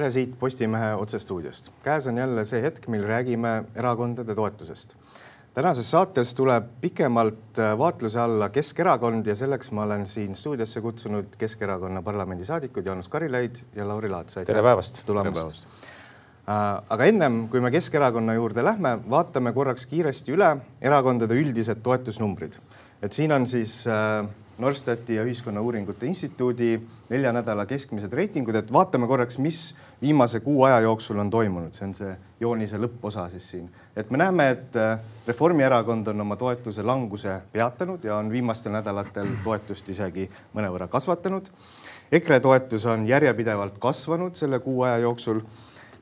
tere siit Postimehe otsestuudiost. käes on jälle see hetk, mil räägime erakondade toetusest. tänases saates tuleb pikemalt äh, vaatluse alla Keskerakond ja selleks ma olen siin stuudiosse kutsunud Keskerakonna parlamendisaadikud Jaanus Karilaid ja Lauri Laats. tere päevast. tulemast. Äh, aga ennem kui me Keskerakonna juurde lähme, vaatame korraks kiiresti üle erakondade üldised toetusnumbrid. et siin on siis äh, Norstati ja Ühiskonnauuringute Instituudi nelja nädala keskmised reitingud, et vaatame korraks, mis viimase kuu aja jooksul on toimunud, see on see joonise lõpposa siis siin. et me näeme, et äh, Reformierakond on oma toetuse languse peatanud ja on viimastel nädalatel toetust isegi mõnevõrra kasvatanud. EKRE toetus on järjepidevalt kasvanud selle kuu aja jooksul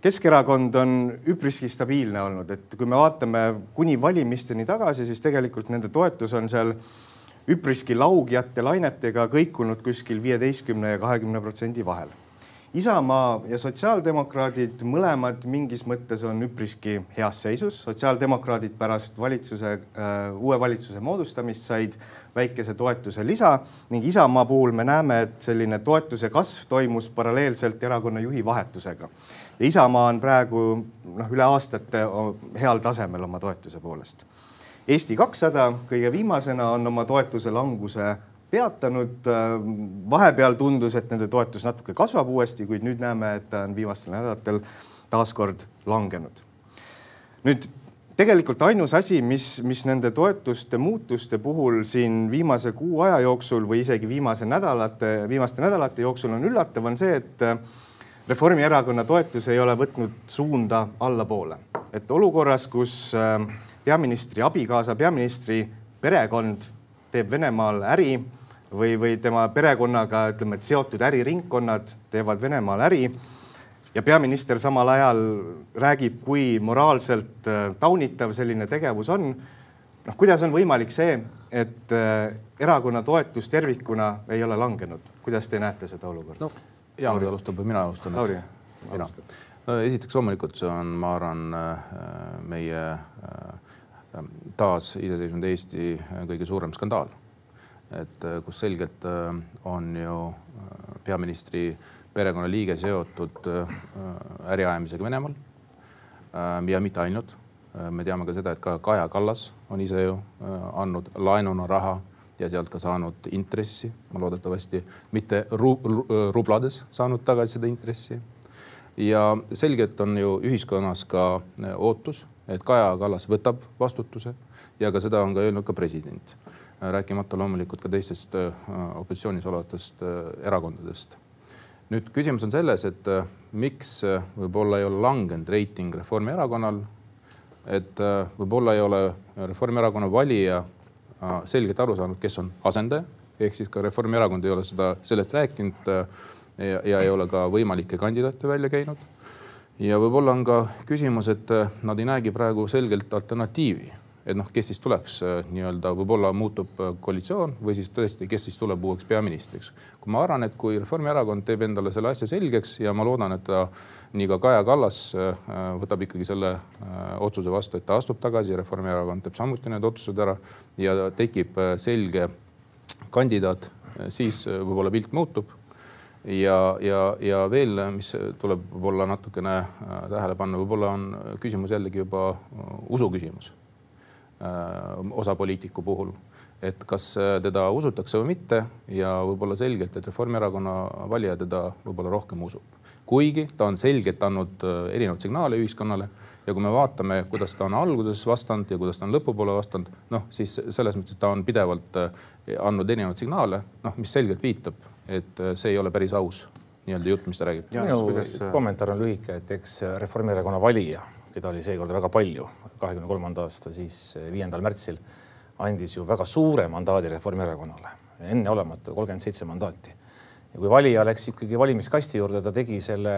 Keskerakond on üpriski stabiilne olnud, et kui me vaatame kuni valimisteni tagasi, siis tegelikult nende toetus on seal üpriski laugjate lainetega kõikunud kuskil viieteistkümne ja kahekümne protsendi vahel. Isamaa ja sotsiaaldemokraadid mõlemad mingis mõttes on üpriski heas seisus. sotsiaaldemokraadid pärast valitsuse äh,, uue valitsuse moodustamist said väikese toetuse lisa ning Isamaa puhul me näeme, et selline toetuse kasv toimus paralleelselt erakonna juhi vahetusega. Isamaa on praegu noh, üle aastate heal tasemel oma toetuse poolest Eesti kakssada kõige viimasena on oma toetuse languse peatanud. vahepeal tundus, et nende toetus natuke kasvab uuesti, kuid nüüd näeme, et ta on viimastel nädalatel taaskord langenud. nüüd tegelikult ainus asi, mis, mis nende toetuste muutuste puhul siin viimase kuu aja jooksul või isegi viimase nädalate, viimaste nädalate jooksul on üllatav, on see, et Reformierakonna toetus ei ole võtnud suunda allapoole, et olukorras, kus äh, peaministri abikaasa, peaministri perekond teeb Venemaal äri või, või tema perekonnaga ütleme, et seotud äriringkonnad teevad Venemaal äri ja peaminister samal ajal räägib, kui moraalselt äh, taunitav selline tegevus on. noh, kuidas on võimalik see, et äh, erakonna toetus tervikuna ei ole langenud, kuidas te näete seda olukorda? no Jaan alustab või mina alustan? Lauri, alustab. no esiteks loomulikult see on, ma arvan, meie taas iseseisvunud Eesti kõige suurem skandaal. Et äh, kus selgelt äh, on ju äh, peaministri perekonnaliige seotud äriajamisega Venemaal. ja mitte ainult. me teame ka seda, et ka Kaja Kallas on ise ju andnud laenuna raha ja sealt ka saanud intressi, loodetavasti mitte ru rublades saanud tagasi seda intressi. ja selgelt on ju ühiskonnas ka ootus et Kaja Kallas võtab vastutuse ja ka seda on ka öelnud ka president. Rääkimata loomulikult ka teistest äh, opositsioonis olevatest äh, erakondadest. nüüd küsimus on selles, et äh, miks võib-olla ei ole langenud reiting Reformierakonnal. et võib-olla ei ole Reformierakonna valija selgelt aru saanud, kes on asendaja, ehk siis ka Reformierakond ei ole seda, sellest rääkinud ja, ja ei ole ka võimalikke kandidaate välja käinud ja võib-olla on ka küsimus, et nad ei näegi praegu selgelt alternatiivi, et noh, kes siis tuleks äh, nii-öelda, võib-olla muutub äh, koalitsioon või siis tõesti, kes siis tuleb uueks peaministriks. kui ma arvan, et kui Reformierakond teeb endale selle asja selgeks ja ma loodan, et ta nii ka Kaja Kallas võtab ikkagi selle otsuse vastu, et ta astub tagasi, Reformierakond teeb samuti need otsused ära ja tekib selge kandidaat, siis võib-olla pilt muutub ja, ja, ja veel, mis tuleb võib-olla natukene äh, tähele panna, võib-olla on küsimus jällegi juba äh, usu küsimus äh, osa poliitiku puhul, et kas teda usutakse või mitte ja võib-olla selgelt, et Reformierakonna valija teda võib-olla rohkem usub. kuigi ta on selgelt andnud erinevaid signaale ühiskonnale ja kui me vaatame, kuidas ta on alguses vastanud ja kuidas ta on lõpupoole vastanud, noh siis selles mõttes, et ta on pidevalt andnud erinevaid signaale, noh, mis selgelt viitab et äh, see ei ole päris aus nii-öelda jutt, mis ta räägib. minu kuidas... Äh, kommentaar on lühike, et eks Reformierakonna valija, keda oli seekord väga palju, kahekümne kolmanda aasta siis äh, viiendal märtsil andis ju väga suure mandaadi Reformierakonnale, enneolematu kolmkümmend seitse mandaati. ja kui valija läks ikkagi valimiskasti juurde, ta tegi selle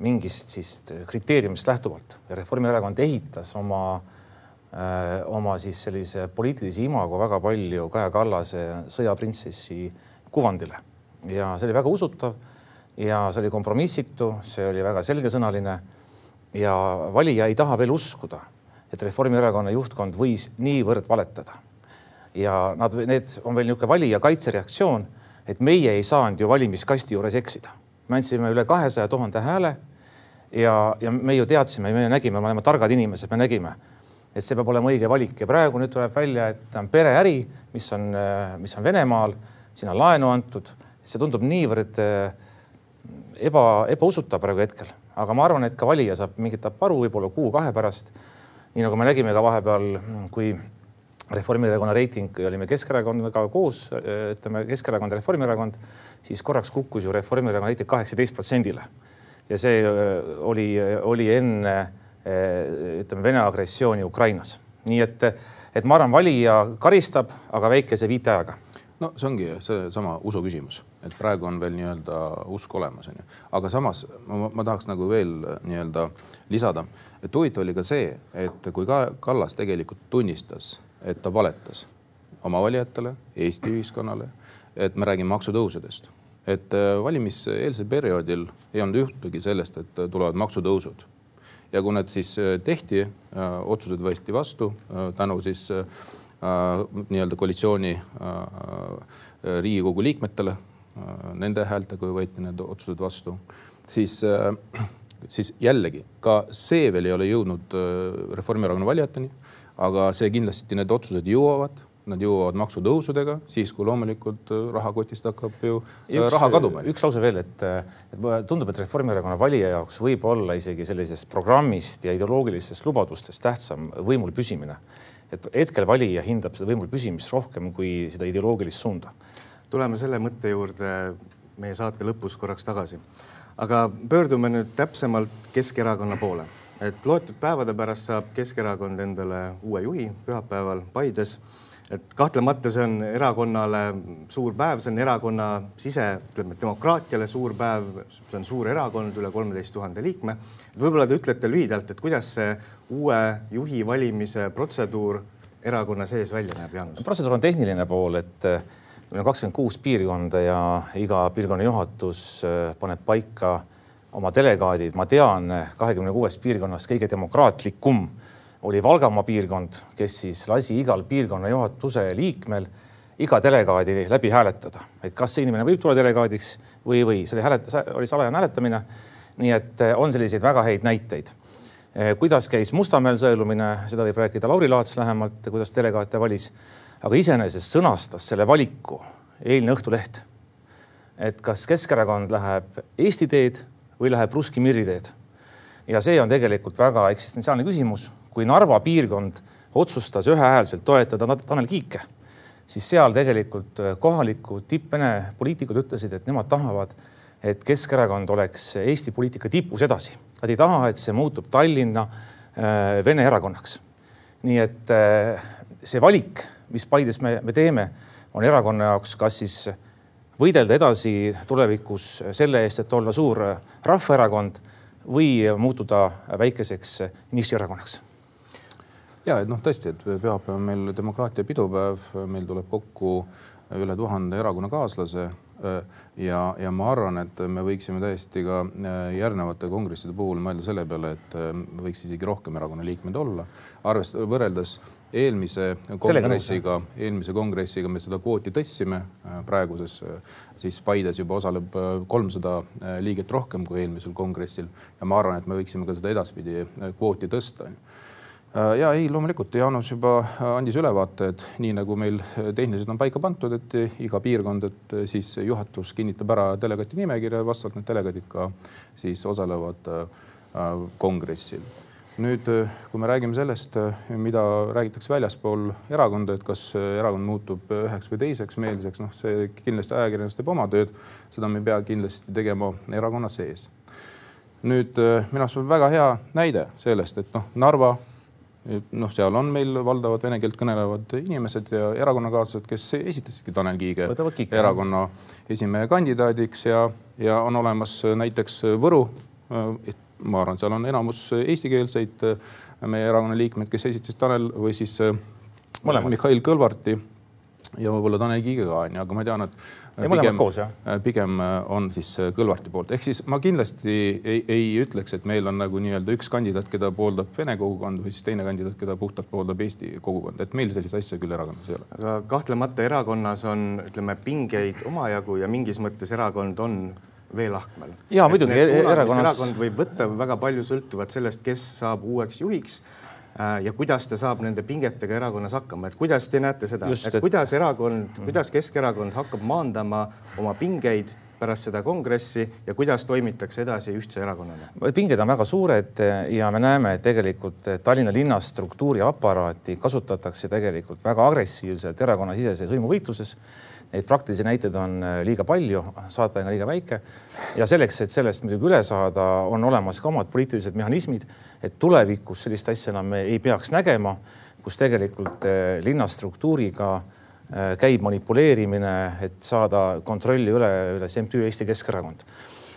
mingist siis kriteeriumist lähtuvalt Reformierakond ehitas oma öö, oma siis sellise poliitilise imago väga palju Kaja Kallase sõjaprintsessi kuvandile ja see oli väga usutav ja see oli kompromissitu, see oli väga selgesõnaline. ja valija ei taha veel uskuda, et Reformierakonna juhtkond võis niivõrd valetada. ja nad, need on veel niisugune valija kaitsereaktsioon, et meie ei saanud ju valimiskasti juures eksida. me andsime üle kahesaja tuhande hääle ja, ja me ju teadsime, me nägime, me oleme targad inimesed, me nägime, et see peab olema õige valik ja praegu nüüd tuleb välja, et on pereäri, mis on, mis on Venemaal, siin on laenu antud, see tundub niivõrd eba, ebausutav praegu hetkel, aga ma arvan, et ka valija saab mingit aru võib-olla kuu-kahe pärast. Nii nagu me nägime ka vahepeal, kui Reformierakonna reiting olime Keskerakondaga koos, ütleme Keskerakond ja Reformierakond, siis korraks kukkus ju Reformierakonna reiting kaheksateist protsendile ja see äh, oli, oli enne äh, ütleme Vene agressiooni Ukrainas. nii et, et ma arvan, valija karistab, aga väikese viiteajaga no see ongi seesama usu küsimus, et praegu on veel nii-öelda usk olemas, onju. aga samas ma, ma tahaks nagu veel nii-öelda lisada, et huvitav oli ka see, et kui ka Kallas tegelikult tunnistas, et ta valetas oma valijatele, Eesti ühiskonnale, et me räägime maksutõusudest et äh, valimiseelsel perioodil ei olnud juhtugi sellest, et äh, tulevad maksutõusud. ja kui need siis äh, tehti, otsused võeti vastu tänu siis nii-öelda koalitsiooni Riigikogu liikmetele, nende häältega võeti need otsused vastu, siis, siis jällegi ka see veel ei ole jõudnud Reformierakonna valijateni. aga see kindlasti, need otsused jõuavad nad jõuavad maksutõusudega, siis kui loomulikult äh, rahakotist hakkab ju äh, üks, raha kaduma. üks lause veel, et, et tundub, et Reformierakonna valija jaoks võib olla isegi sellisest programmist ja ideoloogilistest lubadustest tähtsam võimul püsimine. et hetkel valija hindab seda võimul püsimist rohkem kui seda ideoloogilist suunda. tuleme selle mõtte juurde meie saate lõpus korraks tagasi. Aga pöördume nüüd täpsemalt Keskerakonna poole, et loetud päevade pärast saab Keskerakond endale uue juhi pühapäeval Paides et kahtlemata see on erakonnale suur päev, see on erakonna sise, ütleme demokraatiale suur päev, see on suur erakond, üle kolmeteist tuhande liikme. võib-olla te ütlete lühidalt, et kuidas see uue juhi valimise protseduur erakonna sees välja näeb, Jaanus? protseduur on tehniline pool, et meil on kakskümmend kuus piirkonda ja iga piirkonna juhatus äh, paneb paika oma delegaadid. ma tean kahekümne kuuest piirkonnast kõige demokraatlikum oli Valgamaa piirkond, kes siis lasi igal piirkonna juhatuse liikmel iga delegaadi läbi hääletada, et kas see inimene võib tulla delegaadiks või ei või, see oli hääletus, oli salajane hääletamine. nii et eh, on selliseid väga häid näiteid. Kuidas käis Mustamäel sõelumine, seda võib rääkida Lauri Laats lähemalt, kuidas delegaate valis. Aga iseenesest sõnastas selle valiku eilne Õhtuleht. et kas Keskerakond läheb Eesti teed või läheb Ruski Mirri teed. ja see on tegelikult väga eksistentsiaalne küsimus kui Narva piirkond otsustas ühehäälselt toetada Tanel Kiike, siis seal tegelikult äh, kohalikud tipp-Vene poliitikud ütlesid, et nemad tahavad, et Keskerakond oleks Eesti poliitika tipus edasi. Nad ei taha, et see muutub Tallinna äh, Vene erakonnaks. nii et äh, see valik, mis Paides me, me teeme, on erakonna jaoks kas siis võidelda edasi tulevikus selle eest, et olla suur rahvaerakond või muutuda väikeseks nišierakonnaks. Ja et noh, tõesti, et pühapäev on meil demokraatia pidupäev, meil tuleb kokku üle tuhande erakonnakaaslase ja, ja ma arvan, et me võiksime täiesti ka järgnevate kongresside puhul mõelda selle peale, et võiks isegi rohkem erakonna liikmeid olla. arvest-, võrreldes eelmise kongressiga, eelmise kongressiga me seda kvooti tõstsime. praeguses siis Paides juba osaleb kolmsada liiget rohkem kui eelmisel kongressil ja ma arvan, et me võiksime ka seda edaspidi kvooti tõsta Äh, ja ei, loomulikult Jaanus juba äh, andis ülevaate, et nii nagu meil äh, tehniliselt on paika pandud, et iga piirkond, et siis juhatus kinnitab ära delegaati nimekirja, vastavalt need delegaadid ka siis osalevad kongressil. nüüd, kui me räägime sellest, mida räägitakse väljaspool erakonda, et kas erakond muutub üheks või teiseks meelseks, noh, see kindlasti ajakirjandus teeb oma tööd, seda me ei pea kindlasti tegema erakonna sees. nüüd minu arust on väga hea näide sellest, et noh, Narva noh, seal on meil valdavad vene keelt kõnelevad inimesed ja erakonnakaaslased, kes esitasidki Tanel Kiige erakonna esimehe kandidaadiks ja, ja on olemas näiteks Võru. ma arvan, seal on enamus eestikeelseid meie erakonna liikmeid, kes esitasid Tanel või siis Mõlemad. Mihhail Kõlvarti ja võib-olla Tanel Kiige ka onju, aga ma tean, et ja mõlemad koos jah? Äh, pigem äh, on siis äh, Kõlvarti poolt, ehk siis ma kindlasti ei, ei ütleks, et meil on nagu nii-öelda üks kandidaat, keda pooldab vene kogukond või siis teine kandidaat, keda puhtalt pooldab Eesti kogukond, et meil sellist asja küll erakonnas ei ole. aga kahtlemata erakonnas on, ütleme, pingeid omajagu ja mingis mõttes erakond on veelahkmel. ja muidugi, erakonnas. erakond võib võtta väga palju sõltuvalt sellest, kes saab uueks juhiks äh, ja kuidas ta saab nende pingetega erakonnas hakkama, et kuidas te näete seda, et, kuidas erakond, kuidas Keskerakond hakkab maandama oma pingeid pärast seda kongressi ja kuidas toimitakse edasi ühtse erakonnana? pinged on väga suured ja me näeme, et tegelikult Tallinna linna struktuuri aparaati kasutatakse tegelikult väga agressiivselt erakonnasiseses võimuvõitluses. Neid praktilisi näiteid on liiga palju, saatajana liiga väike ja selleks, et sellest muidugi üle saada, on olemas ka omad poliitilised mehhanismid, et tulevikus sellist asja enam ei peaks nägema, kus tegelikult linnastruktuuriga äh, Äh, käib manipuleerimine, et saada kontrolli üle, üle MTÜ Eesti Keskerakond.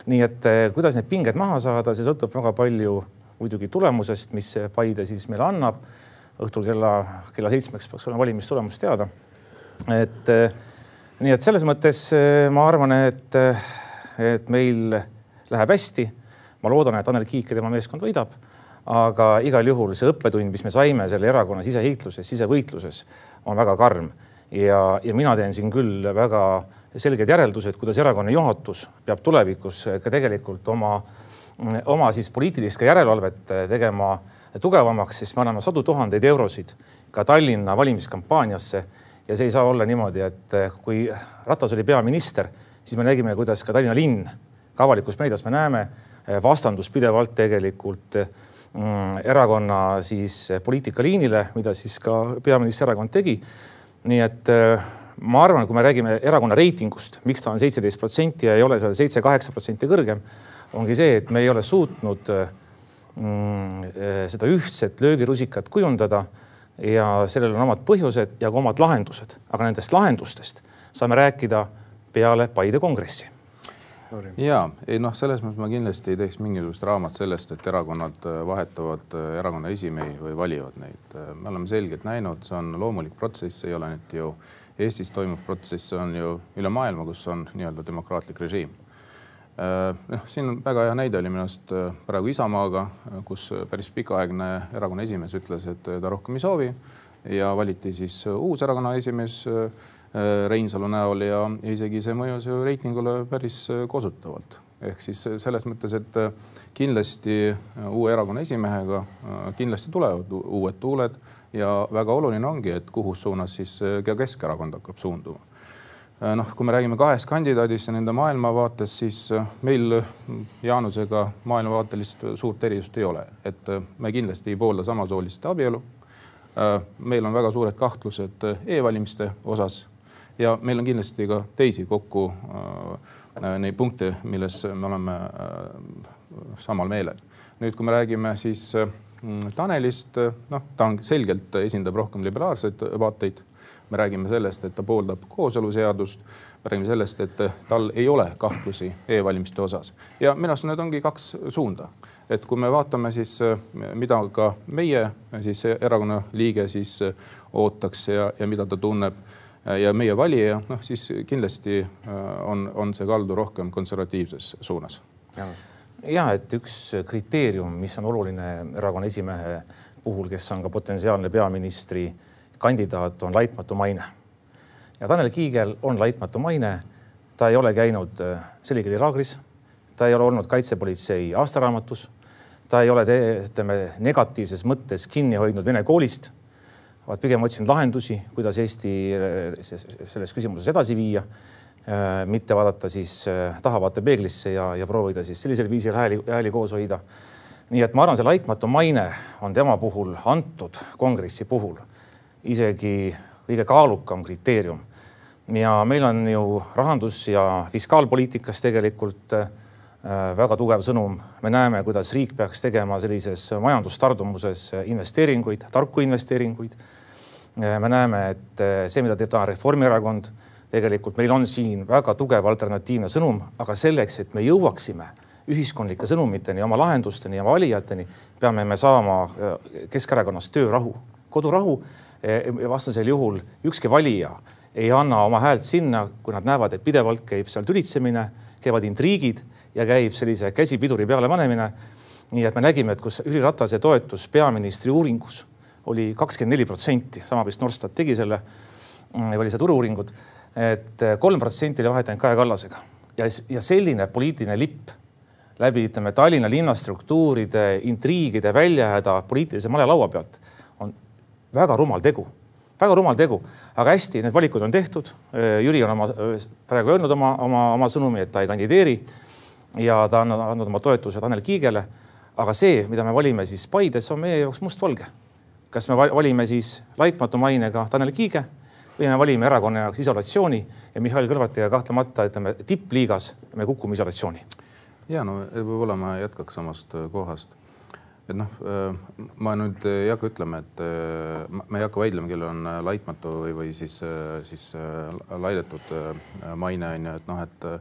nii et äh, kuidas need pinged maha saada, see sõltub väga palju muidugi tulemusest, mis Paide siis meile annab. õhtul kella, kella seitsmeks peaks olema valimistulemus teada. et äh, nii et selles mõttes ma arvan, et, et meil läheb hästi. ma loodan, et Tanel Kiik ja tema meeskond võidab aga igal juhul see õppetund, mis me saime selle erakonna siseheitluses, sisevõitluses, on väga karm ja, ja mina teen siin küll väga selged järeldused, kuidas erakonna juhatus peab tulevikus ka tegelikult oma, oma siis poliitilist ka järelevalvet tegema tugevamaks, sest me anname sadu tuhandeid eurosid ka Tallinna valimiskampaaniasse. Ja see ei saa olla niimoodi, et kui Ratas oli peaminister, siis me nägime, kuidas ka Tallinna linn, ka avalikus meedias me näeme, vastandus pidevalt tegelikult mm, erakonna siis poliitikaliinile, mida siis ka peaministri erakond tegi. Nii et ma arvan, kui me räägime erakonna reitingust, miks ta on seitseteist protsenti ja ei ole seal seitse-kaheksa protsenti kõrgem, ongi see, et me ei ole suutnud mm, seda ühtset löögirusikat kujundada ja sellel on omad põhjused ja ka omad lahendused, aga nendest lahendustest saame rääkida peale Paide kongressi ja ei noh, selles mõttes ma kindlasti ei teeks mingisugust raamat sellest, et erakonnad äh, vahetavad äh, erakonna esimehi või valivad neid. Äh, me oleme selgelt näinud, see on loomulik protsess, ei ole nüüd ju Eestis toimuv protsess, see on ju üle maailma, kus on nii-öelda demokraatlik režiim. Noh, siin on väga hea näide oli minu arust praegu Isamaaga, kus päris pikaaegne erakonna esimees ütles, et ta rohkem ei soovi ja valiti siis uus erakonna esimees Äh, Reinsalu näol ja isegi see mõjus ju reitingule päris äh, kosutavalt. ehk siis selles mõttes, et äh, kindlasti uue erakonna esimehega kindlasti tulevad uued tuuled ja väga oluline ongi, et kuhu suunas siis ka Keskerakond hakkab suunduma. Noh, kui me räägime kahest kandidaadist ja nende maailmavaatest, siis meil Jaanusega maailmavaatelist suurt erisust ei ole, et me kindlasti ei poolda samasooliste abielu. meil on väga suured kahtlused e-valimiste osas ja meil on kindlasti ka teisi kokku äh, neid punkte, milles me oleme äh, samal meelel. nüüd, kui me räägime siis äh, Tanelist, noh, ta on selgelt esindab rohkem liberaalseid vaateid. Me räägime sellest, et ta pooldab kooseluseadust, me räägime sellest, et tal ei ole kahtlusi e-valimiste osas. Ja minu arust need ongi kaks suunda. Et kui me vaatame siis, mida ka meie siis erakonna liige siis ootaks ja, ja mida ta tunneb Äh, ja meie valija, noh siis kindlasti äh, on, on see kaldu rohkem konservatiivses suunas. ja et üks kriteerium, mis on oluline erakonna esimehe puhul, kes on ka potentsiaalne peaministri kandidaat, on laitmatu maine. ja Tanel Kiigel on laitmatu maine. ta ei ole käinud äh, Seligili laagris, ta ei ole olnud kaitsepolitsei aastaraamatus, ta ei ole, ütleme negatiivses mõttes kinni hoidnud Vene koolist vaid pigem otsinud lahendusi, kuidas Eesti äh, selles küsimuses edasi viia. Äh, mitte vaadata siis tahavaatepeeglisse ja, ja proovida siis sellisel viisil hääli, hääli koos hoida. nii et ma arvan, see laitmatu maine on tema puhul antud kongressi puhul isegi kõige kaalukam kriteerium. ja meil on ju rahandus ja fiskaalpoliitikas tegelikult väga tugev sõnum. me näeme, kuidas riik peaks tegema sellises majandustardumuses investeeringuid, tarku investeeringuid Äh, me näeme, et äh, see, mida teeb täna Reformierakond, tegelikult meil on siin väga tugev alternatiivne sõnum, aga selleks, et me jõuaksime ühiskondlike sõnumiteni, oma lahendusteni ja valijateni, peame me saama äh, Keskerakonnas töörahu, kodurahu. Vastasel juhul ükski valija ei anna oma häält sinna, kui nad näevad, et pidevalt käib seal tülitsemine, käivad intriigid ja käib sellise käsipiduri peale panemine. nii et me nägime, et kus Jüri Ratase toetus peaministri uuringus oli kakskümmend neli protsenti, sama vist Norstat tegi selle, oli see turu-uuringud, et kolm protsenti oli vahet ainult Kaja Kallasega. ja, ja selline poliitiline lipp läbi, ütleme, Tallinna linnastruktuuride intriigide välja jääda poliitilise malelaua pealt on väga rumal tegu, väga rumal tegu, aga hästi, need valikud on tehtud. Jüri on oma praegu öelnud oma, oma, oma sõnumi, et ta ei kandideeri ja ta on andnud oma toetuse Tanel Kiigele. aga see, mida me valime siis Paides, on meie jaoks mustvalge. kas me valime siis laitmatu mainega Tanel Kiige või me valime erakonna jaoks isolatsiooni ja Mihhail Kõlvartiga kahtlemata ütleme tippliigas me kukume isolatsiooni. ja no võib-olla ma jätkaks samast kohast. Et noh, äh, ma nüüd ei hakka ütlema, et äh, ma ei hakka vaidlema, kellel on laitmatu või, või siis, siis laidetud maine on ju, et noh, et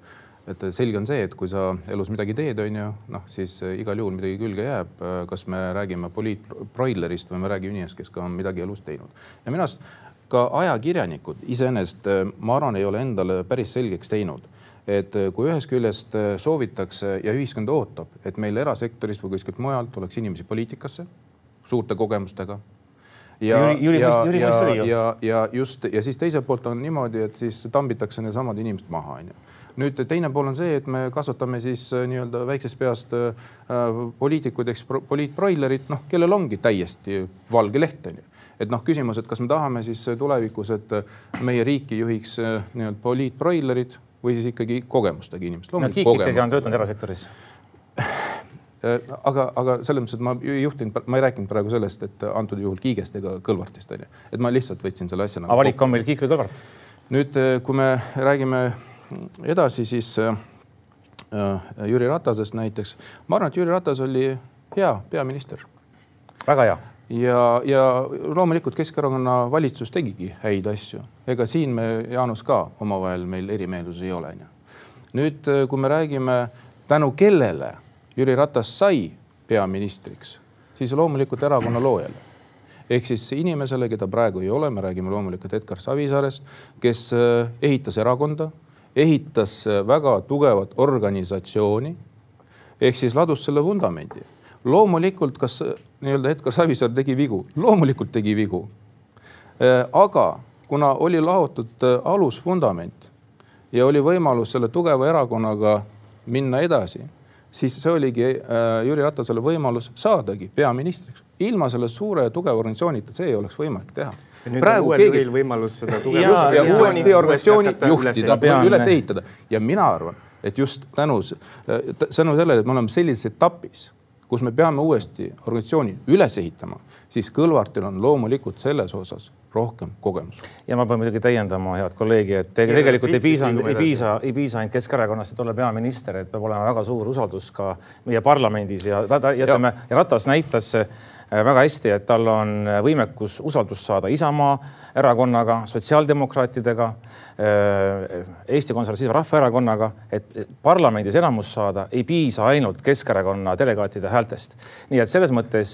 et selge on see, et kui sa elus midagi teed, on ju, noh, siis igal juhul midagi külge jääb. kas me räägime poliitbroilerist või me räägime inimesest, kes ka on midagi elus teinud ja minu arust ka ajakirjanikud iseenesest, äh, ma arvan, ei ole endale päris selgeks teinud, et äh, kui ühest küljest äh, soovitakse ja ühiskond ootab, et meil erasektorist või kuskilt mujalt tuleks inimesi poliitikasse suurte kogemustega. Ja, ja, ja, ja, ja just ja siis teiselt poolt on niimoodi, et siis tambitakse needsamad inimesed maha, onju. nüüd teine pool on see, et me kasvatame siis nii-öelda väiksest peast äh, poliitikuid, eks poliitbroilerit, noh, kellel ongi täiesti valge leht, onju et noh, küsimus, et kas me tahame siis tulevikus, et meie riiki juhiks äh, nii-öelda poliitbroilerid või siis ikkagi kogemustega inimesed. no Kiik ikkagi on töötanud erasektoris äh, aga, aga selles mõttes, et ma juhtin, ma ei rääkinud praegu sellest, et antud juhul Kiigest ega Kõlvartist onju, et ma lihtsalt võtsin selle asja nagu. aga valik on meil Kiik või Kõlvart? nüüd, äh, kui me räägime edasi, siis äh, Jüri Ratasest näiteks, ma arvan, et Jüri Ratas oli hea peaminister. väga hea ja, ja loomulikult Keskerakonna valitsus tegigi häid asju, ega siin me, Jaanus, ka omavahel meil erimeelsusi ei ole, onju. nüüd, äh, kui me räägime, tänu kellele Jüri Ratas sai peaministriks, siis loomulikult erakonna loojale. Ehk siis inimesele, keda praegu ei ole, me räägime loomulikult Edgar Savisaarest, kes äh, ehitas erakonda, ehitas äh, väga tugevat organisatsiooni ehk siis ladus selle vundamendi loomulikult, kas nii-öelda Edgar Savisaar tegi vigu, loomulikult tegi vigu. Äh, aga kuna oli laotud äh, alusvundament ja oli võimalus selle tugeva erakonnaga minna edasi, siis see oligi äh, Jüri Ratasele võimalus saadagi peaministriks. ilma selle suure ja tugeva organisatsioonita see ei oleks võimalik teha. praegu keegi. võimalus seda tugevat ja uuesti organisatsiooni juhtida, üles ehitada ja mina arvan, et just tänu, tänu sellele, et me oleme sellises etapis kus me peame uuesti organisatsiooni üles ehitama, siis Kõlvartil on loomulikult selles osas rohkem kogemust. ja ma pean muidugi täiendama head kolleegi, et tegelikult ei piisa, ei piisa, ei piisa ainult Keskerakonnast, et olla peaminister, et peab olema väga suur usaldus ka meie parlamendis ja ta, ta ütleme ja Ratas näitas väga hästi, et tal on võimekus usaldust saada Isamaa erakonnaga, sotsiaaldemokraatidega Äh, Eesti Konservatiivse Rahvaerakonnaga, et parlamendis enamus saada, ei piisa ainult Keskerakonna delegaatide häältest. nii et selles mõttes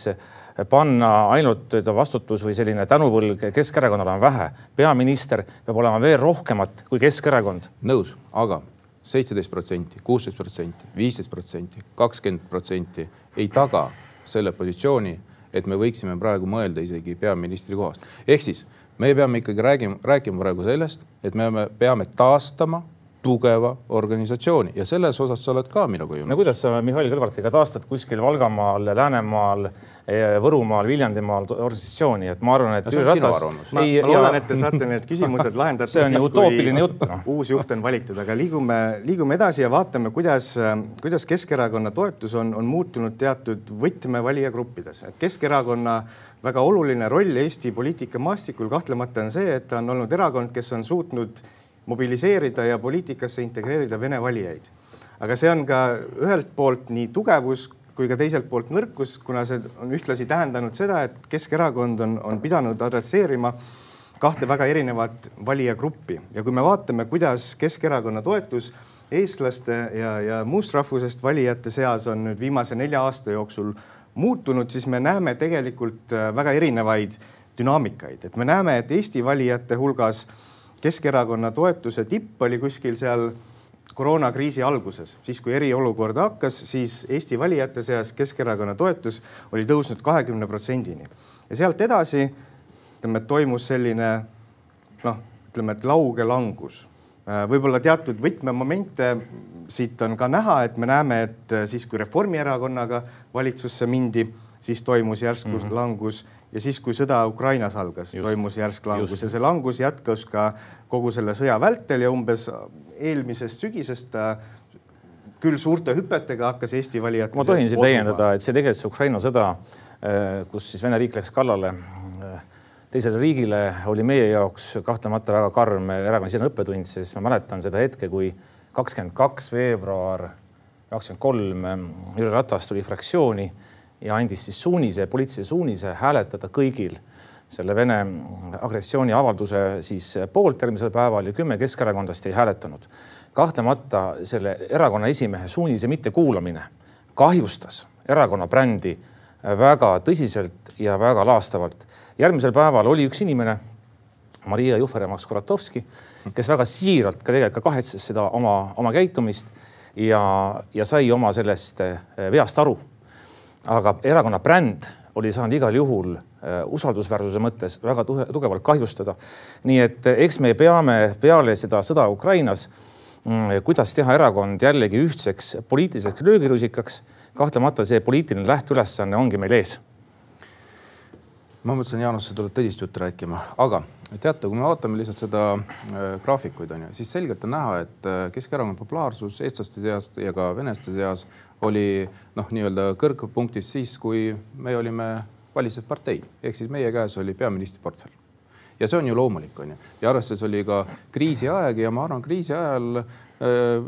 panna ainult vastutus või selline tänuvõlg Keskerakonnale on vähe. peaminister peab olema veel rohkemat kui Keskerakond. nõus, aga seitseteist protsenti, kuusteist protsenti, viisteist protsenti, kakskümmend protsenti ei taga selle positsiooni, et me võiksime praegu mõelda isegi peaministri kohast. ehk siis me peame ikkagi räägima, rääkima praegu sellest, et me peame, taastama tugeva organisatsiooni ja selles osas sa oled ka minuga ju. no kuidas sa Mihhail Kõlvartiga taastad kuskil Valgamaal, Läänemaal, eh, Võrumaal, Viljandimaal organisatsiooni, et ma arvan, et no, Jüri Ratas. ma, ei, ma loodan, et te saate need küsimused lahendada. see on ju utoopiline jutt no.. uus juht on valitud, aga liigume, liigume edasi ja vaatame, kuidas, kuidas Keskerakonna toetus on, on muutunud teatud võtmevalijagruppides, et Keskerakonna väga oluline roll Eesti poliitikamaastikul kahtlemata on see, et ta on olnud erakond, kes on suutnud mobiliseerida ja poliitikasse integreerida Vene valijaid. aga see on ka ühelt poolt nii tugevus kui ka teiselt poolt nõrkus, kuna see on ühtlasi tähendanud seda, et Keskerakond on, on pidanud adresseerima kahte väga erinevat valijagruppi ja kui me vaatame, kuidas Keskerakonna toetus eestlaste ja, ja muust rahvusest valijate seas on nüüd viimase nelja aasta jooksul muutunud, siis me näeme tegelikult äh, väga erinevaid dünaamikaid, et me näeme, et Eesti valijate hulgas Keskerakonna toetuse tipp oli kuskil seal koroonakriisi alguses, siis kui eriolukord hakkas, siis Eesti valijate seas Keskerakonna toetus oli tõusnud kahekümne protsendini. Ja sealt edasi ütleme, toimus selline noh, ütleme, et lauge langus võib-olla teatud võtmemomente siit on ka näha, et me näeme, et siis kui Reformierakonnaga valitsusse mindi, siis toimus järsku mm -hmm. langus ja siis, kui sõda Ukrainas algas, toimus järsk langus just. ja see langus jätkus ka kogu selle sõja vältel ja umbes eelmisest sügisest küll suurte hüpetega hakkas Eesti valijate. ma tohin siin täiendada, et see tegelikult see Ukraina sõda, äh, kus siis Vene riik läks kallale äh, teisele riigile, oli meie jaoks kahtlemata väga karm. Erakonnasisene õppetund, sest ma mäletan seda hetke, kui kakskümmend kaks veebruar kakskümmend kolm Jüri Ratas tuli fraktsiooni ja andis siis suunise, poliitilise suunise hääletada kõigil selle Vene agressiooniavalduse siis poolt järgmisel päeval ja kümme keskerakondlast ei hääletanud. Kahtlemata selle erakonna esimehe suunise mittekuulamine kahjustas erakonna brändi väga tõsiselt ja väga laastavalt. järgmisel päeval oli üks inimene, Maria Jufereva-Skuratovski, kes väga siiralt ka tegelikult ka kahetses seda oma, oma käitumist ja, ja sai oma sellest eh, veast aru. aga erakonna bränd oli saanud igal juhul eh, usaldusväärsuse mõttes väga tugevalt kahjustada. nii et eh, eks me peame peale seda sõda Ukrainas kuidas teha erakond jällegi ühtseks poliitiliseks löögirusikaks. kahtlemata see poliitiline lähteülesanne ongi meil ees. ma mõtlesin, Jaanus, sa tuled tõsist juttu rääkima, aga teate, kui me vaatame lihtsalt seda äh, graafikuid on ju, siis selgelt on näha, et äh, Keskerakonna populaarsus eestlaste seas ja ka venelaste seas oli noh, nii-öelda kõrgpunktis siis, kui me olime valitsev partei ehk siis meie käes oli peaministri portfell ja see on ju loomulik, on ju. ja arvestades oli ka kriisiaeg ja ma arvan, kriisi ajal äh,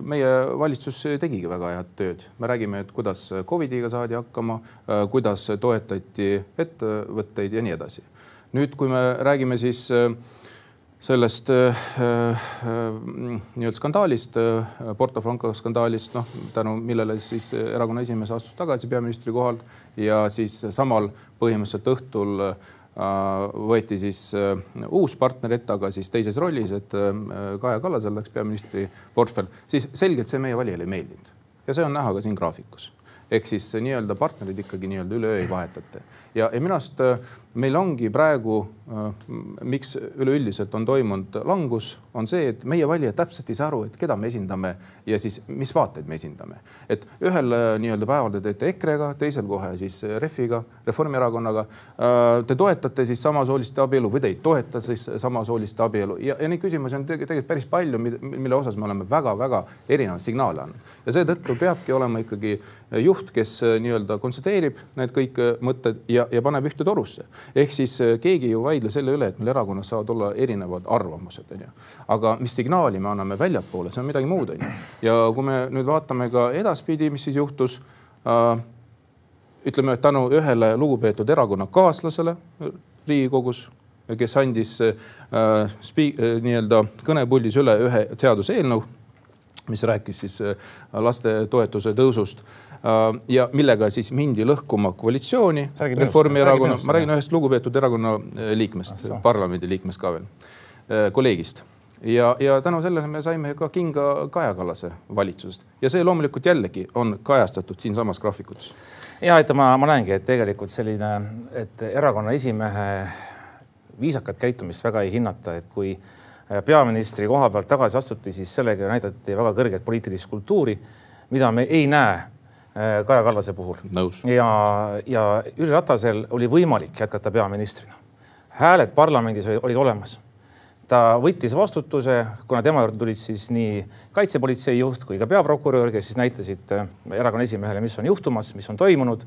meie valitsus tegigi väga head tööd. me räägime, et kuidas Covidiga saadi hakkama, äh, kuidas toetati ettevõtteid ja nii edasi. nüüd, kui me räägime siis äh, sellest nii-öelda skandaalist, Porto Franco skandaalist, noh tänu millele siis erakonna esimees astus tagasi peaministri kohalt ja siis samal põhimõtteliselt õhtul äh, võeti siis äh, uus partner ette, aga siis teises rollis, et äh, Kaja Kallasel läks peaministri portfell, siis selgelt see meie valijale ei meeldinud. Ja see on näha ka siin graafikus. Ehk siis nii-öelda partnerid ikkagi nii-öelda üleöö ei vahetate ja, ja minu arust äh, meil ongi praegu, äh, miks üleüldiselt on toimunud langus, on see, et meie valijad täpselt ei saa aru, et keda me esindame ja siis mis vaateid me esindame. et ühel äh, nii-öelda päeval te teete EKRE-ga, teisel kohe siis Refiga, Reformierakonnaga. Te toetate siis samasoolist abielu või te ei toeta siis samasoolist abielu ja, ja neid küsimusi on tegelikult päris palju, mille osas me oleme väga-väga erinevaid signaale andnud ja seetõttu peabki olema ikkagi juht, kes nii-öelda konsulteerib need kõik mõtted ja ja, ja paneb ühte torusse. ehk siis äh, keegi ei vaidle selle üle, et meil erakonnas saavad olla erinevad arvamused, onju. aga mis signaali me anname väljapoole, see on midagi muud, onju. ja kui me nüüd vaatame ka edaspidi, mis siis juhtus äh,. ütleme, tänu ühele lugupeetud erakonnakaaslasele Riigikogus kes andis äh, äh, nii-öelda kõnepuldis üle ühe seaduseelnõu, mis rääkis siis äh, lastetoetuse tõusust Äh, ja millega siis mindi lõhkuma koalitsiooni Reformierakonna, ma räägin ühest lugupeetud erakonna äh, liikmest, parlamendi liikmest ka veel, äh, kolleegist. Ja, ja tänu sellele me saime ka kinga Kaja Kallase valitsusest. Ja see loomulikult jällegi on kajastatud siinsamas graafikutes. ja et ma, ma näengi, et tegelikult selline, et erakonna esimehe viisakat käitumist väga ei hinnata, et kui peaministri koha pealt tagasi astuti, siis sellega näidati väga kõrget poliitilist kultuuri, mida me ei näe Äh, Kaja Kallase puhul. ja, ja Jüri Ratasel oli võimalik jätkata peaministrina. hääled parlamendis olid olemas. ta võttis vastutuse, kuna tema juurde tulid siis nii kaitsepolitsei juht kui ka peaprokurör, kes siis näitasid äh, erakonna esimehele, mis on juhtumas, mis on toimunud.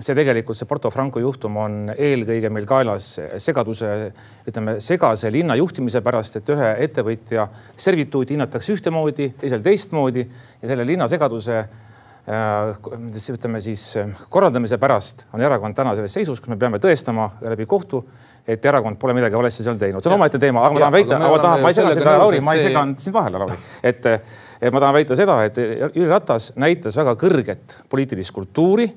see tegelikult, see Porto Franco juhtum on eelkõige meil kaelas segaduse, ütleme segase linna juhtimise pärast, et ühe ettevõtja servituudi hinnatakse ühtemoodi, teisel teistmoodi ja selle linna segaduse Äh, ütleme siis äh, korraldamise pärast on erakond täna selles seisus, kus me peame tõestama läbi kohtu, et erakond pole midagi valesti seal teinud. see on omaette teema, aga ma tahan väita, ma tahan, ma ei sega sind, Lauri, ma ei seganud sind vahele, Lauri, et ma tahan väita seda, et Jüri Ratas näitas väga kõrget poliitilist kultuuri.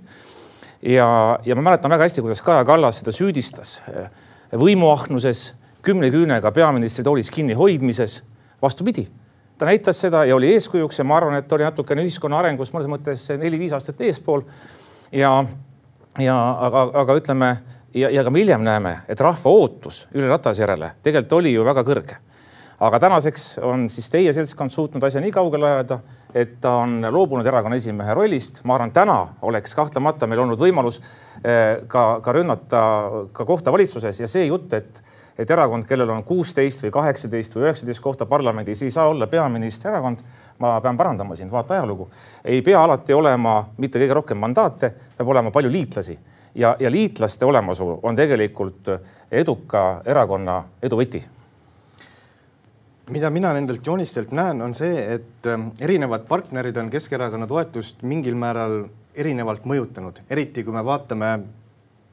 ja, ja ma mäletan väga hästi, kuidas Kaja Kallas seda süüdistas äh, võimuahnuses, kümne küünega peaministri toolis kinni hoidmises. vastupidi ta näitas seda ja oli eeskujuks ja ma arvan, et oli natukene ühiskonna arengus mõnes mõttes neli-viis aastat eespool. ja, ja aga, aga ütleme ja, ja ka me hiljem näeme, et rahva ootus Jüri Ratase järele tegelikult oli ju väga kõrge. aga tänaseks on siis teie seltskond suutnud asja nii kaugele ajada, et ta on loobunud erakonna esimehe rollist. ma arvan, täna oleks kahtlemata meil olnud võimalus eh, ka, ka rünnata ka kohta valitsuses ja see jutt, et et erakond, kellel on kuusteist või kaheksateist või üheksateist kohta parlamendis, ei saa olla peaministri erakond. ma pean parandama sind, vaata ajalugu. ei pea alati olema mitte kõige rohkem mandaate, peab olema palju liitlasi ja, ja liitlaste olemasolu on tegelikult eduka erakonna edu võti mida mina nendelt joonistelt näen, on see, et ähm, erinevad partnerid on Keskerakonna toetust mingil määral erinevalt mõjutanud, eriti kui me vaatame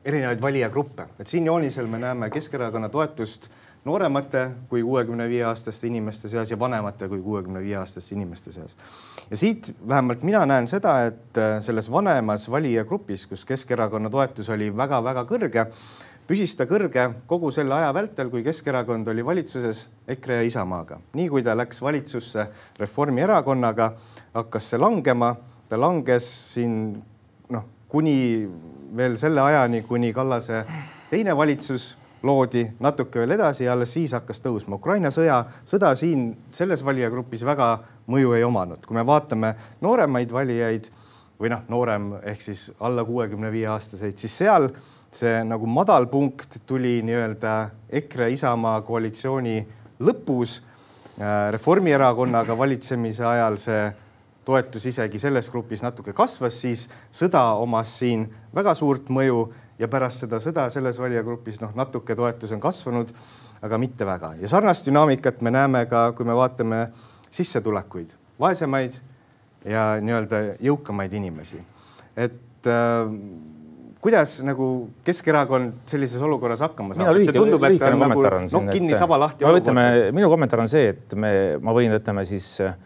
erinevaid valijagruppe, et siin joonisel me näeme Keskerakonna toetust nooremate kui kuuekümne viie aastaste inimeste seas ja vanemate kui kuuekümne viie aastaste inimeste seas. ja siit vähemalt mina näen seda, et äh, selles vanemas valijagrupis, kus Keskerakonna toetus oli väga-väga kõrge, püsis ta kõrge kogu selle aja vältel, kui Keskerakond oli valitsuses EKRE ja Isamaaga. nii kui ta läks valitsusse Reformierakonnaga, hakkas see langema, ta langes siin noh, kuni veel selle ajani, kuni Kallase teine valitsus loodi natuke veel edasi ja alles siis hakkas tõusma. Ukraina sõja, sõda siin selles valijagrupis väga mõju ei omanud. kui me vaatame nooremaid valijaid või noh, noorem ehk siis alla kuuekümne viie aastaseid, siis seal see nagu madalpunkt tuli nii-öelda EKRE Isamaa koalitsiooni lõpus. Äh, Reformierakonnaga valitsemise ajal see toetus isegi selles grupis natuke kasvas, siis sõda omas siin väga suurt mõju ja pärast seda sõda selles valijagrupis noh, natuke toetus on kasvanud, aga mitte väga ja sarnast dünaamikat me näeme ka, kui me vaatame sissetulekuid, vaesemaid ja nii-öelda jõukamaid inimesi. et äh, kuidas nagu Keskerakond sellises olukorras hakkama saab? see tundub, et ta on nagu nokk kinni, saba lahti. ütleme, minu kommentaar on see, et me, ma võin, ütleme siis äh,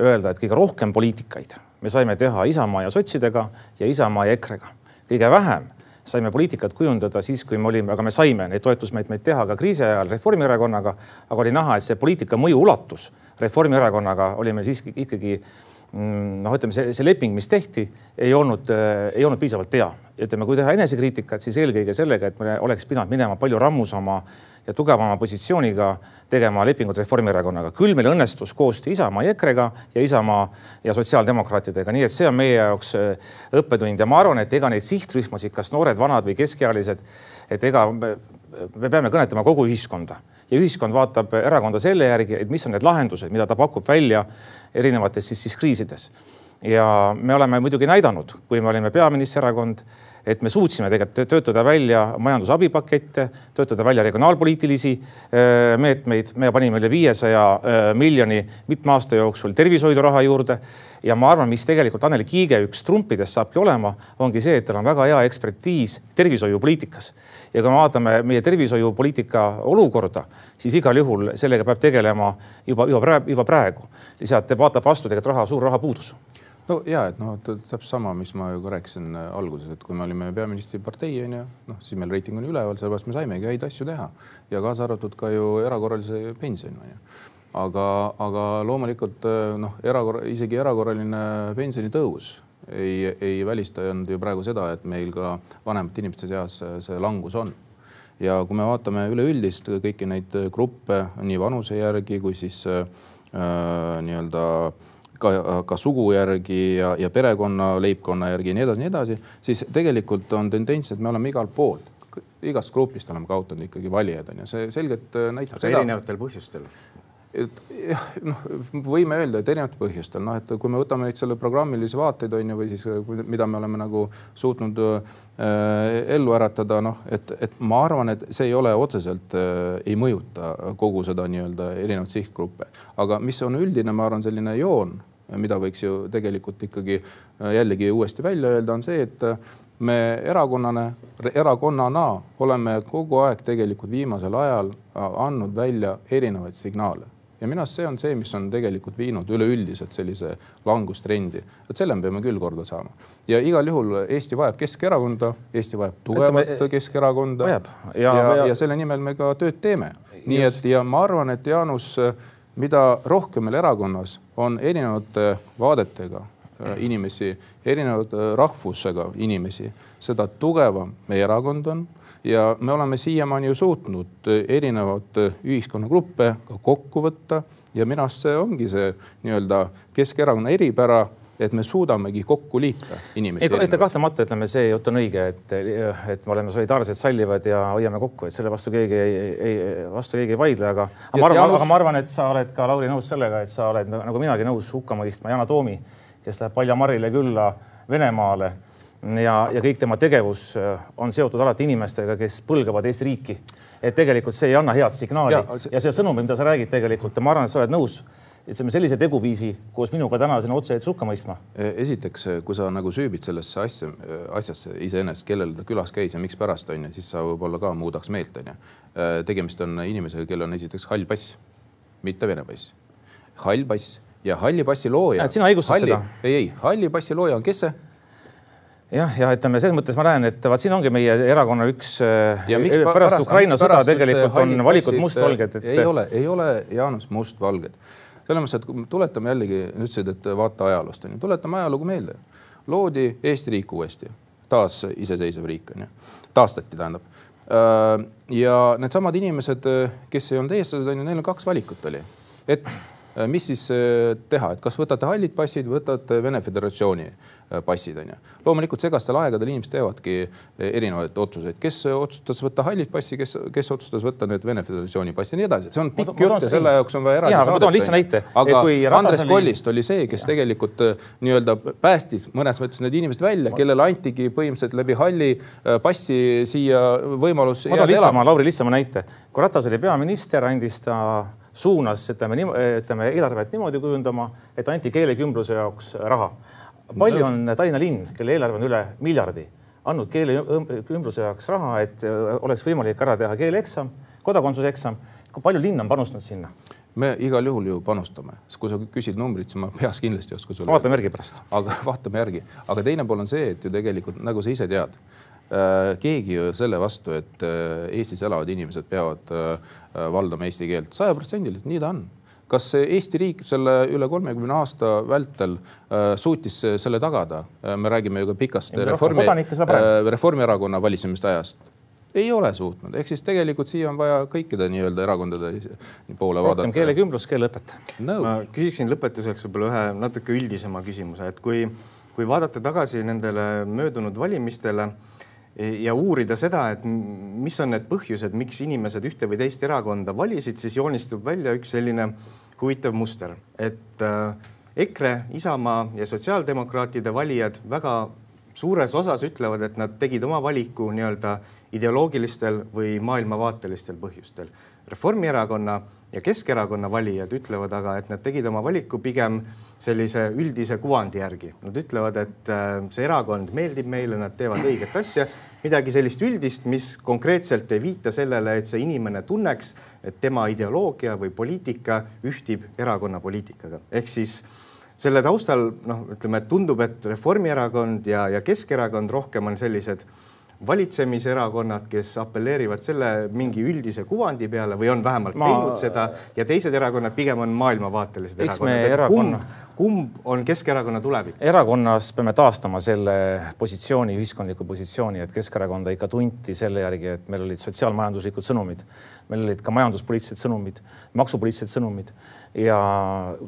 öelda, et kõige rohkem poliitikaid me saime teha Isamaa ja sotsidega ja Isamaa ja EKRE-ga. kõige vähem saime poliitikat kujundada siis, kui me olime, aga me saime neid toetusmeetmeid teha ka kriisi ajal Reformierakonnaga. aga oli näha, et see poliitika mõju ulatus Reformierakonnaga oli meil siiski ikkagi noh, ütleme see, see leping, mis tehti, ei olnud, ei olnud piisavalt hea. ütleme, kui teha enesekriitikat, siis eelkõige sellega, et me oleks pidanud minema palju rammusama ja tugevama positsiooniga tegema lepingut Reformierakonnaga. küll meil õnnestus koostöö Isamaa ja EKRE-ga ja Isamaa ja sotsiaaldemokraatidega, nii et see on meie jaoks äh, õppetund ja ma arvan, et ega neid sihtrühmasid, kas noored, vanad või keskealised, et ega me, me peame kõnetama kogu ühiskonda ja ühiskond vaatab erakonda selle järgi, et mis on need lahendused, mida ta pakub välja erinevates siis, siis kriisides. ja me oleme muidugi näidanud, kui me olime peaministrierakond et me suutsime tegelikult töötada välja majandusabipakette, töötada välja regionaalpoliitilisi äh, meetmeid. me panime üle viiesaja äh, miljoni mitme aasta jooksul tervishoidu raha juurde. ja ma arvan, mis tegelikult Anneli Kiige üks trumpidest saabki olema, ongi see, et tal on väga hea ekspertiis tervishoiupoliitikas. ja kui me vaatame meie tervishoiupoliitika olukorda, siis igal juhul sellega peab tegelema juba, juba praegu, juba praegu. lihtsalt vaatab vastu tegelikult raha, suur rahapuudus no ja et noh, täpselt sama, mis ma ju ka rääkisin äh, alguses, et kui me olime peaministripartei on ju, noh siis meil reiting on üleval, sellepärast me saimegi häid asju teha ja kaasa arvatud ka ju erakorralise pensioni on ju. aga, aga loomulikult äh, noh, erakorra, isegi erakorraline pensionitõus ei, ei välistanud ju praegu seda, et meil ka vanemate inimeste seas see langus on ja kui me vaatame üleüldist kõiki neid gruppe nii vanuse järgi kui siis äh, nii-öelda äh, ka, ka sugu järgi ja, ja perekonna, leibkonna järgi ja nii edasi, nii edasi, siis tegelikult on tendents, et me oleme igal pool, igast grupist oleme kaotanud ikkagi valijaid on ju, see selgelt äh, näitab Aga seda. erinevatel põhjustel et noh, võime öelda, et erinevatel põhjustel, noh, et kui me võtame neid selle programmilisi vaateid on ju, või siis mida me oleme nagu suutnud äh, ellu äratada, noh, et, et ma arvan, et see ei ole otseselt äh,, ei mõjuta kogu seda nii-öelda erinevaid sihtgruppe. aga mis on üldine, ma arvan, selline joon, mida võiks ju tegelikult ikkagi äh, jällegi uuesti välja öelda, on see, et äh, me erakonnana, erakonnana oleme kogu aeg tegelikult viimasel ajal äh, andnud välja erinevaid signaale ja minu arust see on see, mis on tegelikult viinud üleüldiselt sellise langustrendi. et selle me peame küll korda saama ja igal juhul Eesti vajab Keskerakonda, Eesti vajab tugevat Ütleme, Keskerakonda. ja, ja, ja, ja selle nimel me ka tööd teeme. nii Just. et ja ma arvan, et Jaanus, mida rohkem meil erakonnas on erinevate vaadetega inimesi, erinevate rahvusega inimesi, seda tugevam meie erakond on. Ja me oleme siiamaani ju suutnud erinevaid ühiskonnagruppe ka kokku võtta. Ja minu arust see ongi see nii-öelda Keskerakonna eripära et me suudamegi kokku liita inimesi. ei, kahtlemata ütleme, see jutt on õige, et, et me oleme solidaarsed, sallivad ja hoiame kokku, et selle vastu keegi ei, ei, vastu keegi ei vaidle, aga, aga ma arvan, Jaanus... aga ma arvan, et sa oled ka Lauri nõus sellega, et sa oled nagu minagi nõus hukka mõistma Yana Toomi, kes läheb Palja Marile külla Venemaale ja, ja kõik tema tegevus äh, on seotud alati inimestega, kes põlgavad Eesti riiki. et tegelikult see ei anna head signaali ja, see... ja see sõnum, mida sa räägid tegelikult, ma arvan, et sa oled nõus ütleme sellise teguviisi koos minuga täna sinna otse hukka mõistma? E, esiteks, kui sa nagu süübid sellesse asja, asjasse iseenesest, kellel ta külas käis ja mikspärast on ju, siis sa võib-olla ka muudaks meelt on ju. E, tegemist on inimesega, kellel on esiteks hall pass, mitte vene pass. hall pass ja halli passi looja. sina õigustad seda? ei, ei, halli passi looja on kes see? Jah, ja ütleme selles mõttes ma näen, et vaat siin ongi meie erakonna üks miks, pärast, pärast Ukraina sõda tegelikult on valikud mustvalged et.... ei ole, ei ole Jaanus mustvalged. Selles mõttes, et kui tuletame jällegi, ütlesid, et vaata ajaloost on ju, tuletame ajalugu meelde. loodi Eesti riik uuesti, taas iseseisev riik on ju, taastati, tähendab. Äh, ja needsamad inimesed, kes ei olnud eestlased, on ju, neil on kaks valikut oli, et äh, mis siis äh, teha, et kas võtate hallid passid võtate Vene Föderatsiooni? Äh, passid on ju. loomulikult segastel aegadel inimesed teevadki äh, erinevaid otsuseid, kes otsustas võtta hallid passi, kes, kes otsustas võtta need Vene Föderatsiooni passi ja nii edasi, see on pikk jutt ja selle jaoks on vaja eraldi saadet. ma toon lihtsa näite. aga Andres oli... Kollist oli see, kes ja. tegelikult äh, nii-öelda päästis mõnes mõttes need inimesed välja, kellele antigi põhimõtteliselt läbi halli passi siia võimalus. ma toon lihtsama, Lauri, lihtsama näite. kui Ratas oli peaminister, andis ta suunas, ütleme, ütleme eelarvet niimoodi kujundama, et anti keelekümbluse jaoks raha palju on Tallinna linn, kelle eelarve on üle miljardi, andnud keeleümbruse jaoks raha, et oleks võimalik ära teha keeleeksam, kodakondsuse eksam. kui palju linn on panustanud sinna? me igal juhul ju panustame, kui sa küsid numbrit, siis ma peas kindlasti ei oska sulle. vaatame järgi pärast. aga vaatame järgi, aga teine pool on see, et ju tegelikult nagu sa ise tead äh,, keegi ju selle vastu, et äh, Eestis elavad inimesed peavad äh, valdama eesti keelt sajaprotsendiliselt, nii ta on kas Eesti riik selle üle kolmekümne aasta vältel äh, suutis selle tagada? Äh, me räägime ju ka pikast reformi, äh, Reformierakonna valitsemiste ajast. Ei ole suutnud, ehk siis tegelikult siia on vaja kõikide nii-öelda erakondade poole vaadata. rohkem keelekümblust, keeleõpet. No.. ma küsiksin lõpetuseks võib-olla ühe natuke üldisema küsimuse, et kui, kui vaadata tagasi nendele möödunud valimistele ja uurida seda, et mis on need põhjused, miks inimesed ühte või teist erakonda valisid, siis joonistub välja üks selline huvitav muster, et äh, EKRE, Isamaa ja sotsiaaldemokraatide valijad väga suures osas ütlevad, et nad tegid oma valiku nii-öelda ideoloogilistel või maailmavaatelistel põhjustel. Reformierakonna ja Keskerakonna valijad ütlevad aga, et nad tegid oma valiku pigem sellise üldise kuvandi järgi. Nad ütlevad, et äh, see erakond meeldib meile, nad teevad õiget asja, midagi sellist üldist, mis konkreetselt ei viita sellele, et see inimene tunneks, et tema ideoloogia või poliitika ühtib erakonna poliitikaga. ehk siis selle taustal noh, ütleme, et tundub, et Reformierakond ja, ja Keskerakond rohkem on sellised valitsemiserakonnad, kes apelleerivad selle mingi üldise kuvandi peale või on vähemalt Ma... teinud seda ja teised erakonnad pigem on maailmavaatelised erakonnad. Erakonna... kumb, kumb on Keskerakonna tulevik? erakonnas peame taastama selle positsiooni, ühiskondliku positsiooni, et Keskerakonda ikka tunti selle järgi, et meil olid sotsiaalmajanduslikud sõnumid, meil olid ka majanduspoliitilised sõnumid, maksupoliitilised sõnumid ja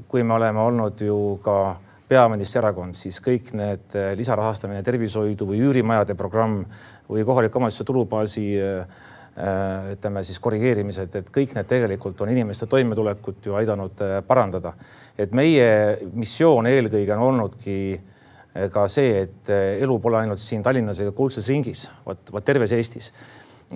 kui me oleme olnud ju ka peaministrierakond, siis kõik need lisarahastamine tervishoidu või üürimajade programm või kohaliku omavalitsuse tulubaasi äh, äh, ütleme siis korrigeerimised, et kõik need tegelikult on inimeste toimetulekut ju aidanud äh, parandada. et meie missioon eelkõige on olnudki ka see, et elu pole ainult siin Tallinnas ega kuldses ringis, vaat, vaat terves Eestis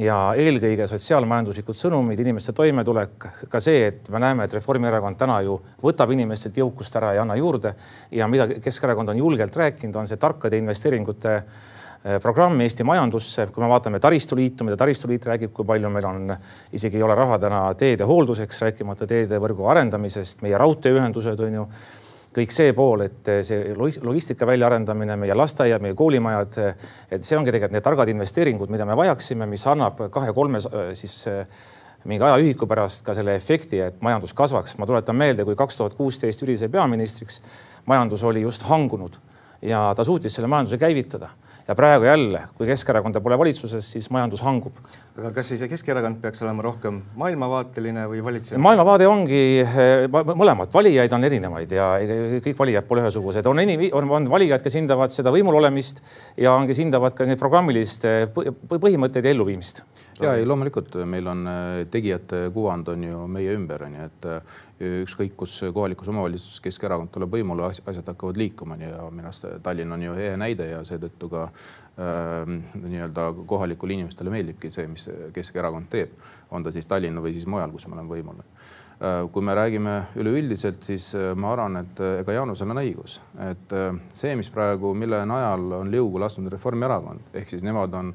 ja eelkõige sotsiaalmajanduslikud sõnumid, inimeste toimetulek, ka see, et me näeme, et Reformierakond täna ju võtab inimestelt jõukust ära ja anna juurde ja mida Keskerakond on julgelt rääkinud, on see tarkade investeeringute Eh, programm Eesti majandusse, kui me vaatame taristuliitu, mida taristuliit räägib, kui palju meil on, isegi ei ole raha täna teede hoolduseks, rääkimata teedevõrgu arendamisest, meie raudteeühendused on ju. Kõik see pool, et see logistika väljaarendamine, meie lasteaiad, meie koolimajad, et see ongi tegelikult need targad investeeringud, mida me vajaksime, mis annab kahe-kolme siis mingi ajaühiku pärast ka selle efekti, et majandus kasvaks. ma tuletan meelde, kui kaks tuhat kuusteist Jüri sai peaministriks, majandus oli just hangunud ja ta suutis selle majanduse käivitada ja praegu jälle, kui Keskerakonda pole valitsuses, siis majandus hangub. aga kas siis Keskerakond peaks olema rohkem maailmavaateline või valitseja? maailmavaade ongi eh, mõlemat, valijaid on erinevaid ja kõik valijad pole ühesugused, on inim-, on, on valijad, kes hindavad seda võimul olemist ja on, kes hindavad ka neid programmilist põhimõtteid ja elluviimist ja ei, loomulikult meil on äh, tegijate kuvand on ju meie ümber, on ju, et äh, ükskõik kus kohalikus omavalitsuses Keskerakond tuleb võimule, asjad hakkavad liikuma ja minu arust Tallinn on ju hea näide ja seetõttu ka äh, nii-öelda kohalikule inimestele meeldibki see, mis Keskerakond teeb, on ta siis Tallinna või siis mujal, kus me oleme võimul. Äh, kui me räägime üleüldiselt, siis ma arvan, et ega Jaanusel on õigus, et see, mis praegu, mille najal on liugu lasknud Reformierakond, ehk siis nemad on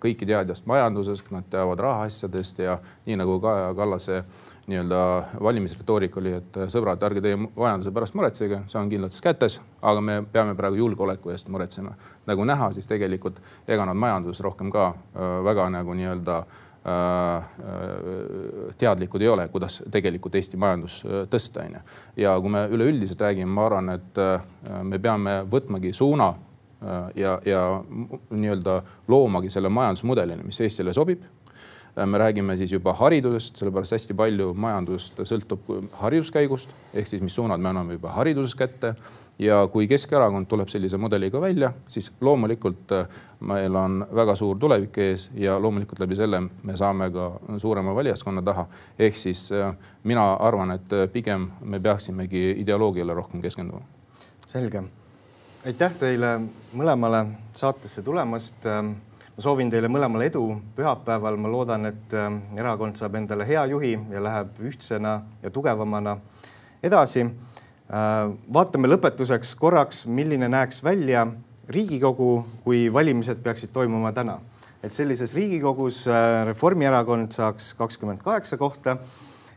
kõiki teadjast majandusest, nad teavad rahaasjadest ja nii nagu Kaja Kallase nii-öelda valimisretoorika oli, et sõbrad, ärge teie majanduse pärast muretsege, see on kindlates kätes, aga me peame praegu julgeoleku eest muretsema. nagu näha, siis tegelikult ega nad majanduses rohkem ka äh, väga nagu nii-öelda äh, äh, teadlikud ei ole, kuidas tegelikult Eesti majandus tõsta, onju. ja kui me üleüldiselt räägime, ma arvan, et me peame võtmagi suuna Äh, ja, ja nii-öelda loomagi selle majandusmudelini, mis Eestile sobib. Äh, me räägime siis juba haridusest, sellepärast hästi palju majandust sõltub hariduskäigust ehk siis mis suunad me anname juba hariduses kätte. ja kui Keskerakond tuleb sellise mudeliga välja, siis loomulikult äh, meil on väga suur tulevik ees ja loomulikult läbi selle me saame ka suurema valijaskonna taha. ehk siis mina arvan, et pigem me peaksimegi ideoloogiale rohkem keskenduma. selge aitäh teile mõlemale saatesse tulemast. ma soovin teile mõlemale edu pühapäeval. ma loodan, et ähm, erakond saab endale hea juhi ja läheb ühtsena ja tugevamana edasi. Äh, vaatame lõpetuseks korraks, milline näeks välja Riigikogu, kui valimised peaksid toimuma täna. et sellises Riigikogus äh, Reformierakond saaks kakskümmend kaheksa kohta,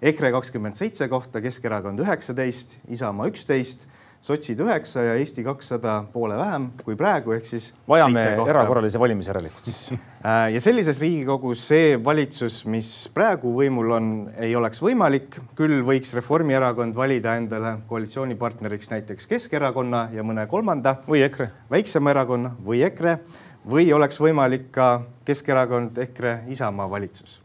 EKRE kakskümmend seitse kohta, Keskerakond üheksateist, Isamaa üksteist sotsid üheksa ja Eesti kakssada poole vähem kui praegu, ehk siis. vajame erakorralisi valimisi järelikult siis. Äh, ja sellises Riigikogus see valitsus, mis praegu võimul on, ei oleks võimalik, küll võiks Reformierakond valida endale koalitsioonipartneriks näiteks Keskerakonna ja mõne kolmanda. või EKRE. väiksema erakonna või EKRE või oleks võimalik ka Keskerakond, EKRE, Isamaa valitsus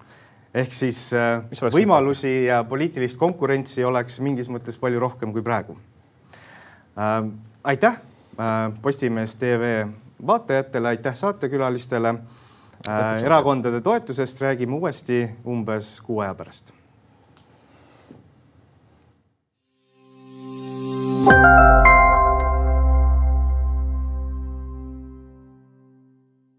ehk siis äh, võimalusi ja poliitilist konkurentsi oleks mingis mõttes palju rohkem kui praegu. Aitäh äh, Postimees tv vaatajatele, aitäh saatekülalistele äh,. erakondade toetusest räägime uuesti umbes kuu aja pärast. thank you